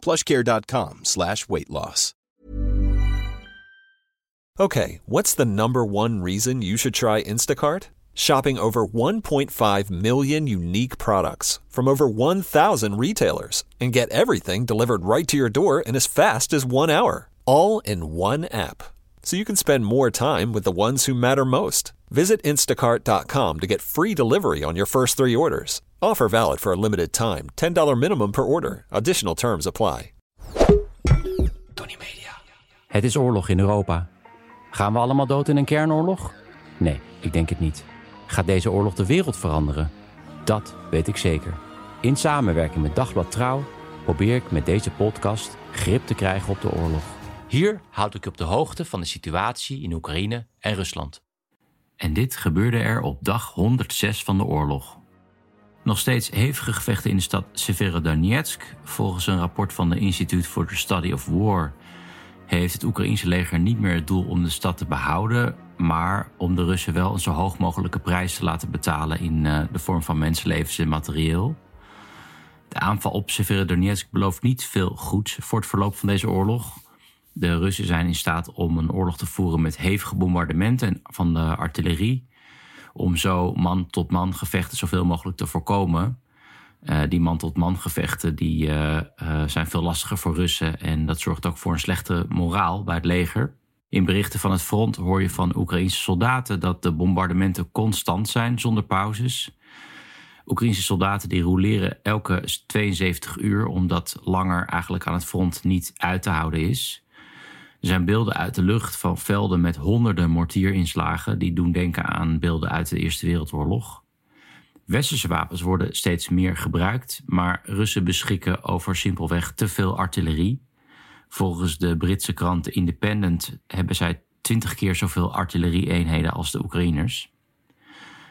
plushcare.com slash weight loss. Okay, what's the number one reason you should try Instacart? Shopping over 1.5 million unique products from over 1,000 retailers and get everything delivered right to your door in as fast as one hour, all in one app. So you can spend more time with the ones who matter most. Visit instacart.com to get free delivery on your first three orders. Offer valid for a limited time. $10 minimum per order. Additional terms apply. Tony Media. Het is oorlog in Europa. Gaan we allemaal dood in een kernoorlog? Nee, ik denk het niet. Gaat deze oorlog de wereld veranderen? Dat weet ik zeker. In samenwerking met Dagblad Trouw probeer ik met deze podcast grip te krijgen op de oorlog. Hier houd ik op de hoogte van de situatie in Oekraïne en Rusland. En dit gebeurde er op dag 106 van de oorlog. Nog steeds hevige gevechten in de stad Severodonetsk. Volgens een rapport van de Institute for the Study of War heeft het Oekraïense leger niet meer het doel om de stad te behouden, maar om de Russen wel een zo hoog mogelijke prijs te laten betalen in uh, de vorm van mensenlevens en materieel. De aanval op Severodonetsk belooft niet veel goeds voor het verloop van deze oorlog. De Russen zijn in staat om een oorlog te voeren met hevige bombardementen van de artillerie, om zo man-tot-man gevechten zoveel mogelijk te voorkomen. Uh, die man-tot-man gevechten die, uh, uh, zijn veel lastiger voor Russen en dat zorgt ook voor een slechte moraal bij het leger. In berichten van het front hoor je van Oekraïnse soldaten dat de bombardementen constant zijn zonder pauzes. Oekraïnse soldaten die roleren elke 72 uur omdat langer eigenlijk aan het front niet uit te houden is. Er zijn beelden uit de lucht van velden met honderden mortierinslagen die doen denken aan beelden uit de Eerste Wereldoorlog. Westerse wapens worden steeds meer gebruikt, maar Russen beschikken over simpelweg te veel artillerie. Volgens de Britse krant Independent hebben zij twintig keer zoveel artillerie-eenheden als de Oekraïners.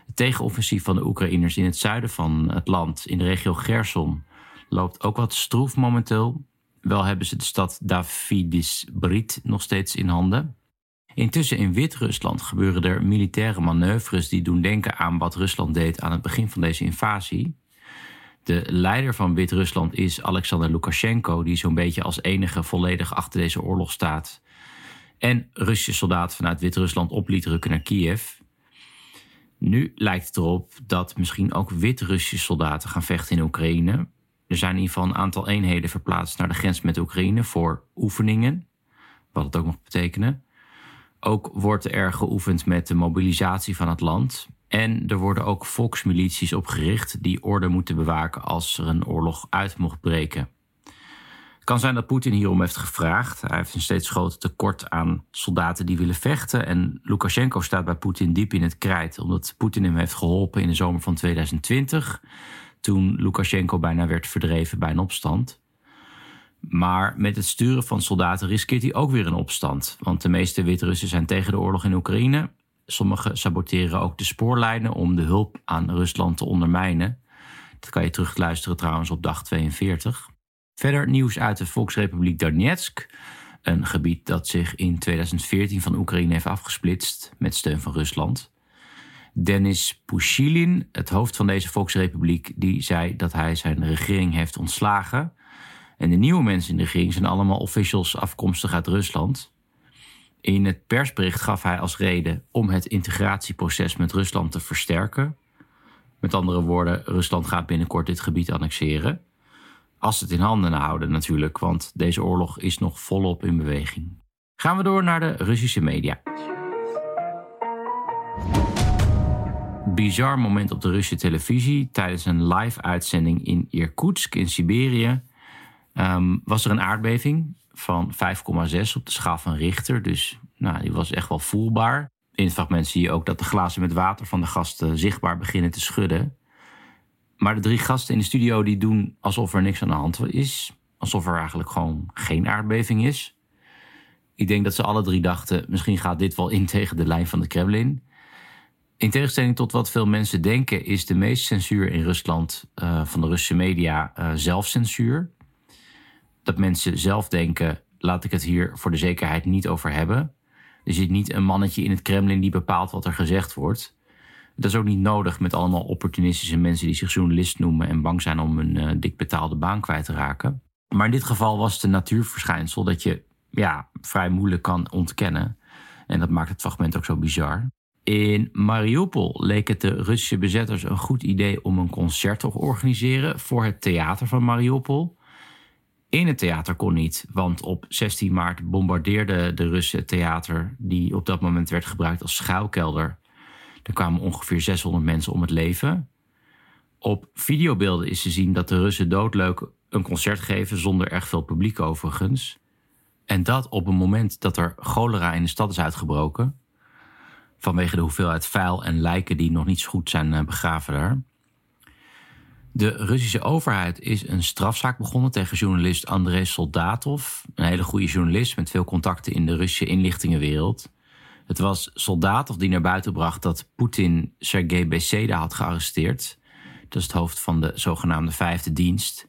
Het tegenoffensief van de Oekraïners in het zuiden van het land, in de regio Gerson, loopt ook wat stroef momenteel. Wel hebben ze de stad Davidis-Brit nog steeds in handen. Intussen in Wit-Rusland gebeuren er militaire manoeuvres die doen denken aan wat Rusland deed aan het begin van deze invasie. De leider van Wit-Rusland is Alexander Lukashenko, die zo'n beetje als enige volledig achter deze oorlog staat. En Russische soldaten vanuit Wit-Rusland op liet rukken naar Kiev. Nu lijkt het erop dat misschien ook Wit-Russische soldaten gaan vechten in Oekraïne. Er zijn in ieder geval een aantal eenheden verplaatst naar de grens met Oekraïne voor oefeningen. Wat het ook nog betekenen. Ook wordt er geoefend met de mobilisatie van het land. En er worden ook volksmilities opgericht die orde moeten bewaken als er een oorlog uit mocht breken. Het kan zijn dat Poetin hierom heeft gevraagd. Hij heeft een steeds groter tekort aan soldaten die willen vechten. En Lukashenko staat bij Poetin diep in het krijt, omdat Poetin hem heeft geholpen in de zomer van 2020. Toen Lukashenko bijna werd verdreven bij een opstand. Maar met het sturen van soldaten riskeert hij ook weer een opstand. Want de meeste Wit-Russen zijn tegen de oorlog in Oekraïne. Sommigen saboteren ook de spoorlijnen om de hulp aan Rusland te ondermijnen. Dat kan je terugluisteren trouwens op dag 42. Verder nieuws uit de Volksrepubliek Donetsk. Een gebied dat zich in 2014 van Oekraïne heeft afgesplitst met steun van Rusland. Denis Pushilin, het hoofd van deze Volksrepubliek, die zei dat hij zijn regering heeft ontslagen. En de nieuwe mensen in de regering zijn allemaal officials afkomstig uit Rusland. In het persbericht gaf hij als reden om het integratieproces met Rusland te versterken. Met andere woorden, Rusland gaat binnenkort dit gebied annexeren. Als het in handen houden natuurlijk, want deze oorlog is nog volop in beweging. Gaan we door naar de Russische media. Bizar moment op de Russische televisie tijdens een live uitzending in Irkutsk in Siberië. Um, was er een aardbeving van 5,6 op de schaal van Richter. Dus nou, die was echt wel voelbaar. In het fragment zie je ook dat de glazen met water van de gasten zichtbaar beginnen te schudden. Maar de drie gasten in de studio die doen alsof er niks aan de hand is. Alsof er eigenlijk gewoon geen aardbeving is. Ik denk dat ze alle drie dachten, misschien gaat dit wel in tegen de lijn van de Kremlin. In tegenstelling tot wat veel mensen denken, is de meeste censuur in Rusland uh, van de Russische media uh, zelfcensuur. Dat mensen zelf denken, laat ik het hier voor de zekerheid niet over hebben. Er zit niet een mannetje in het Kremlin die bepaalt wat er gezegd wordt. Dat is ook niet nodig met allemaal opportunistische mensen die zich journalist noemen en bang zijn om een uh, dik betaalde baan kwijt te raken. Maar in dit geval was het een natuurverschijnsel dat je ja, vrij moeilijk kan ontkennen. En dat maakt het fragment ook zo bizar. In Mariupol leek het de Russische bezetters een goed idee om een concert te organiseren voor het theater van Mariupol. In het theater kon niet, want op 16 maart bombardeerde de Russen het theater, die op dat moment werd gebruikt als schuilkelder. Er kwamen ongeveer 600 mensen om het leven. Op videobeelden is te zien dat de Russen doodleuk een concert geven zonder erg veel publiek overigens. En dat op een moment dat er cholera in de stad is uitgebroken. Vanwege de hoeveelheid vuil en lijken die nog niet zo goed zijn eh, begraven daar. De Russische overheid is een strafzaak begonnen tegen journalist Andrei Soldatov. Een hele goede journalist met veel contacten in de Russische inlichtingenwereld. Het was Soldatov die naar buiten bracht dat Poetin Sergei Beseda had gearresteerd. Dat is het hoofd van de zogenaamde vijfde dienst.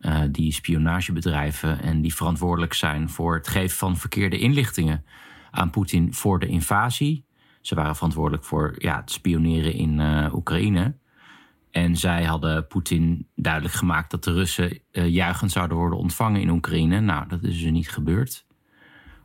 Uh, die spionagebedrijven en die verantwoordelijk zijn voor het geven van verkeerde inlichtingen aan Poetin voor de invasie. Ze waren verantwoordelijk voor ja, het spioneren in uh, Oekraïne. En zij hadden Poetin duidelijk gemaakt dat de Russen uh, juichend zouden worden ontvangen in Oekraïne. Nou, dat is dus niet gebeurd.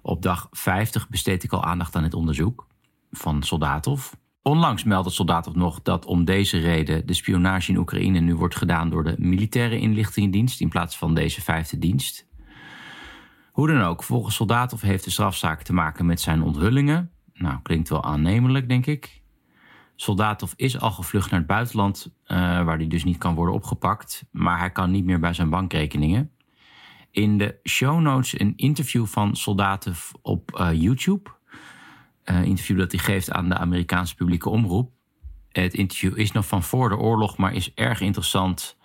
Op dag 50 besteed ik al aandacht aan het onderzoek van Soldatov. Onlangs meldde Soldatov nog dat om deze reden de spionage in Oekraïne nu wordt gedaan door de militaire inlichtingendienst in plaats van deze vijfde dienst. Hoe dan ook, volgens Soldatov heeft de strafzaak te maken met zijn onthullingen. Nou, klinkt wel aannemelijk, denk ik. Soldatov is al gevlucht naar het buitenland, uh, waar hij dus niet kan worden opgepakt, maar hij kan niet meer bij zijn bankrekeningen. In de show notes een interview van Soldatov op uh, YouTube uh, interview dat hij geeft aan de Amerikaanse publieke omroep. Het interview is nog van voor de oorlog, maar is erg interessant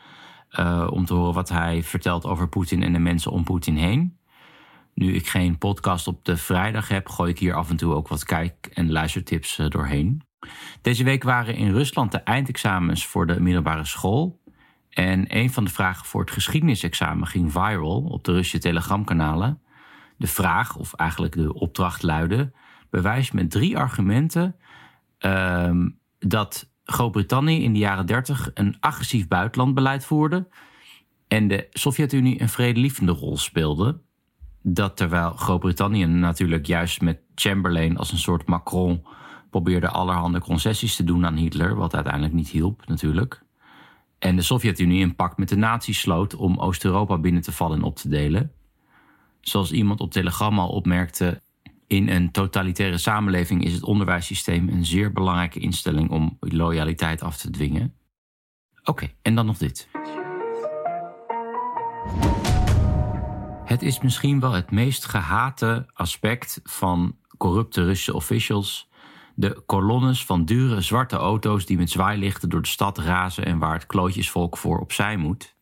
om te horen wat hij vertelt over Poetin en de mensen om Poetin heen. Nu ik geen podcast op de vrijdag heb, gooi ik hier af en toe ook wat kijk- en luistertips uh, doorheen. Deze week waren in Rusland de eindexamens voor de middelbare school. En een van de vragen voor het geschiedenisexamen ging viral op de Russische telegramkanalen. De vraag, of eigenlijk de opdracht luidde: bewijst met drie argumenten uh, dat Groot-Brittannië in de jaren 30 een agressief buitenlandbeleid voerde en de Sovjet-Unie een vredelievende rol speelde. Dat terwijl Groot-Brittannië natuurlijk juist met Chamberlain als een soort Macron probeerde allerhande concessies te doen aan Hitler, wat uiteindelijk niet hielp natuurlijk. En de Sovjet-Unie een pact met de nazi's sloot om Oost-Europa binnen te vallen en op te delen. Zoals iemand op Telegram al opmerkte, in een totalitaire samenleving is het onderwijssysteem een zeer belangrijke instelling om loyaliteit af te dwingen. Oké, en dan nog dit. Het is misschien wel het meest gehate aspect van corrupte Russische officials. De kolonnes van dure zwarte auto's die met zwaailichten door de stad razen en waar het klootjesvolk voor opzij moet.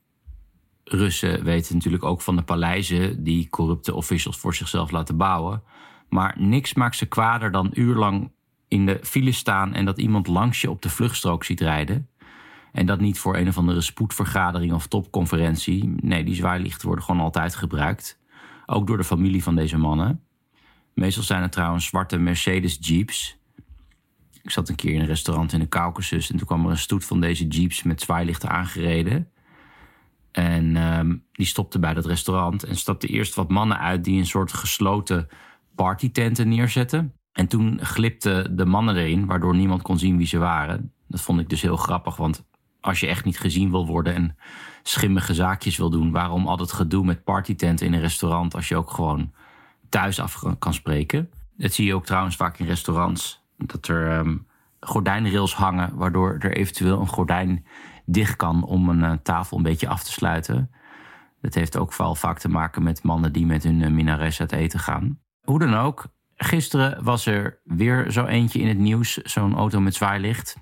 Russen weten natuurlijk ook van de paleizen die corrupte officials voor zichzelf laten bouwen. Maar niks maakt ze kwader dan uurlang in de file staan en dat iemand langs je op de vluchtstrook ziet rijden. En dat niet voor een of andere spoedvergadering of topconferentie. Nee, die zwaailichten worden gewoon altijd gebruikt. Ook door de familie van deze mannen. Meestal zijn het trouwens zwarte Mercedes Jeeps. Ik zat een keer in een restaurant in de Caucasus en toen kwam er een stoet van deze Jeeps met zwaailichten aangereden. En um, die stopte bij dat restaurant en stapte eerst wat mannen uit die een soort gesloten partytenten neerzetten. En toen glipten de mannen erin, waardoor niemand kon zien wie ze waren. Dat vond ik dus heel grappig, want als je echt niet gezien wil worden en schimmige zaakjes wil doen, waarom al dat gedoe met partytenten in een restaurant als je ook gewoon thuis af kan spreken? Dat zie je ook trouwens vaak in restaurants, dat er um, gordijnrails hangen, waardoor er eventueel een gordijn dicht kan om een uh, tafel een beetje af te sluiten. Dat heeft ook vooral vaak te maken met mannen die met hun uh, minares uit eten gaan. Hoe dan ook, gisteren was er weer zo eentje in het nieuws, zo'n auto met zwaailicht.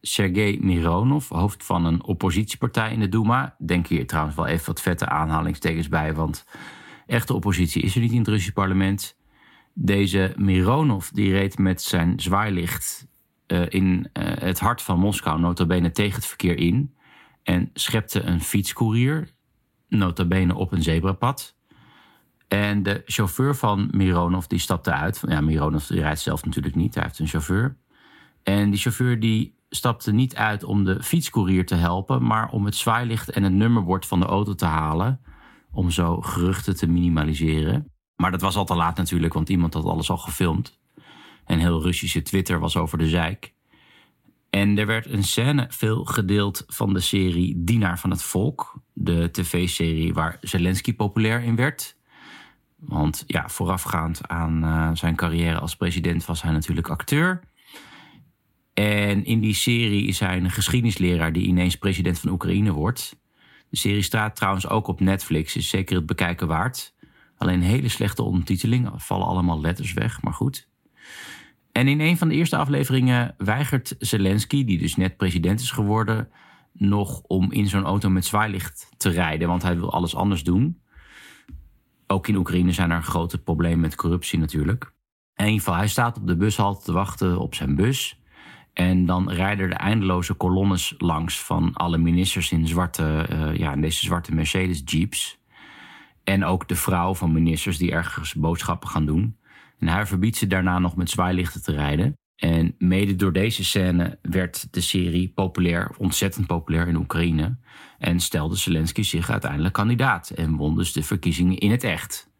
Sergei Mironov, hoofd van een oppositiepartij in de Duma. Denk hier trouwens wel even wat vette aanhalingstekens bij, want echte oppositie is er niet in het Russische parlement. Deze Mironov die reed met zijn zwaailicht uh, in uh, het hart van Moskou, notabene tegen het verkeer in. En schepte een fietscourier, notabene op een zebrapad. En de chauffeur van Mironov die stapte uit. Ja, Mironov rijdt zelf natuurlijk niet, hij heeft een chauffeur. En die chauffeur die stapte niet uit om de fietscourier te helpen, maar om het zwaailicht en het nummerbord van de auto te halen. Om zo geruchten te minimaliseren. Maar dat was al te laat natuurlijk, want iemand had alles al gefilmd. En heel Russische Twitter was over de zeik. En er werd een scène veel gedeeld van de serie Dienaar van het Volk. De tv-serie waar Zelensky populair in werd. Want ja, voorafgaand aan uh, zijn carrière als president was hij natuurlijk acteur. En in die serie is hij een geschiedenisleraar die ineens president van Oekraïne wordt. De serie staat trouwens ook op Netflix, is zeker het bekijken waard. Alleen hele slechte ondertiteling, vallen allemaal letters weg, maar goed. En in een van de eerste afleveringen weigert Zelensky, die dus net president is geworden, nog om in zo'n auto met zwaailicht te rijden, want hij wil alles anders doen. Ook in Oekraïne zijn er grote problemen met corruptie natuurlijk. In ieder geval, hij staat op de bushalte te wachten op zijn bus. En dan rijden er eindeloze kolonnes langs van alle ministers in, zwarte, uh, ja, in deze zwarte Mercedes Jeeps. En ook de vrouw van ministers die ergens boodschappen gaan doen. En hij verbiedt ze daarna nog met zwaailichten te rijden. En mede door deze scène werd de serie populair, ontzettend populair in Oekraïne. En stelde Zelensky zich uiteindelijk kandidaat en won dus de verkiezingen in het echt.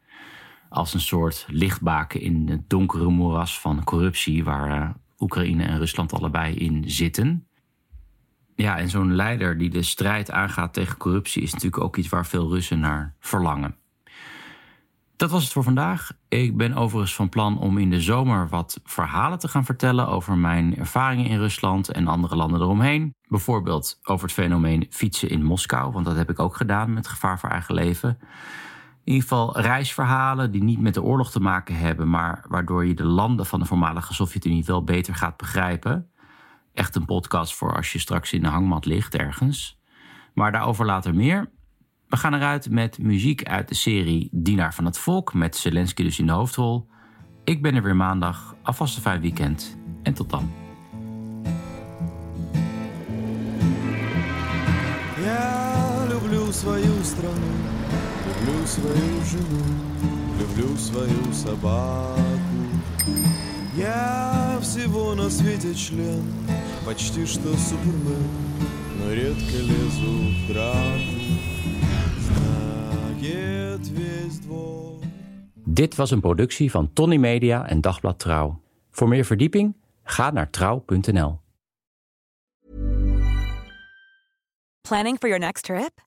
Als een soort lichtbaken in het donkere moeras van corruptie waar uh, Oekraïne en Rusland allebei in zitten. Ja, en zo'n leider die de strijd aangaat tegen corruptie is natuurlijk ook iets waar veel Russen naar verlangen. Dat was het voor vandaag. Ik ben overigens van plan om in de zomer wat verhalen te gaan vertellen over mijn ervaringen in Rusland en andere landen eromheen. Bijvoorbeeld over het fenomeen fietsen in Moskou, want dat heb ik ook gedaan met gevaar voor eigen leven In ieder geval reisverhalen die niet met de oorlog te maken hebben, maar waardoor je de landen van de voormalige Sovjet-Unie wel beter gaat begrijpen. Echt een podcast voor als je straks in de hangmat ligt ergens. Maar daarover later meer. We gaan eruit met muziek uit de serie Dienaar van het Volk, met Zelensky dus in de hoofdrol. Ik ben er weer maandag. Alvast een fijn weekend en tot dan. Я люблю свою страну, люблю свою жену, люблю свою собаку. Я всего на свете член, почти что супермен, но редко лезу в драку. Dit was een productie van Tony Media en Dagblad Trouw. Voor meer verdieping ga naar trouw.nl. Planning for your next trip?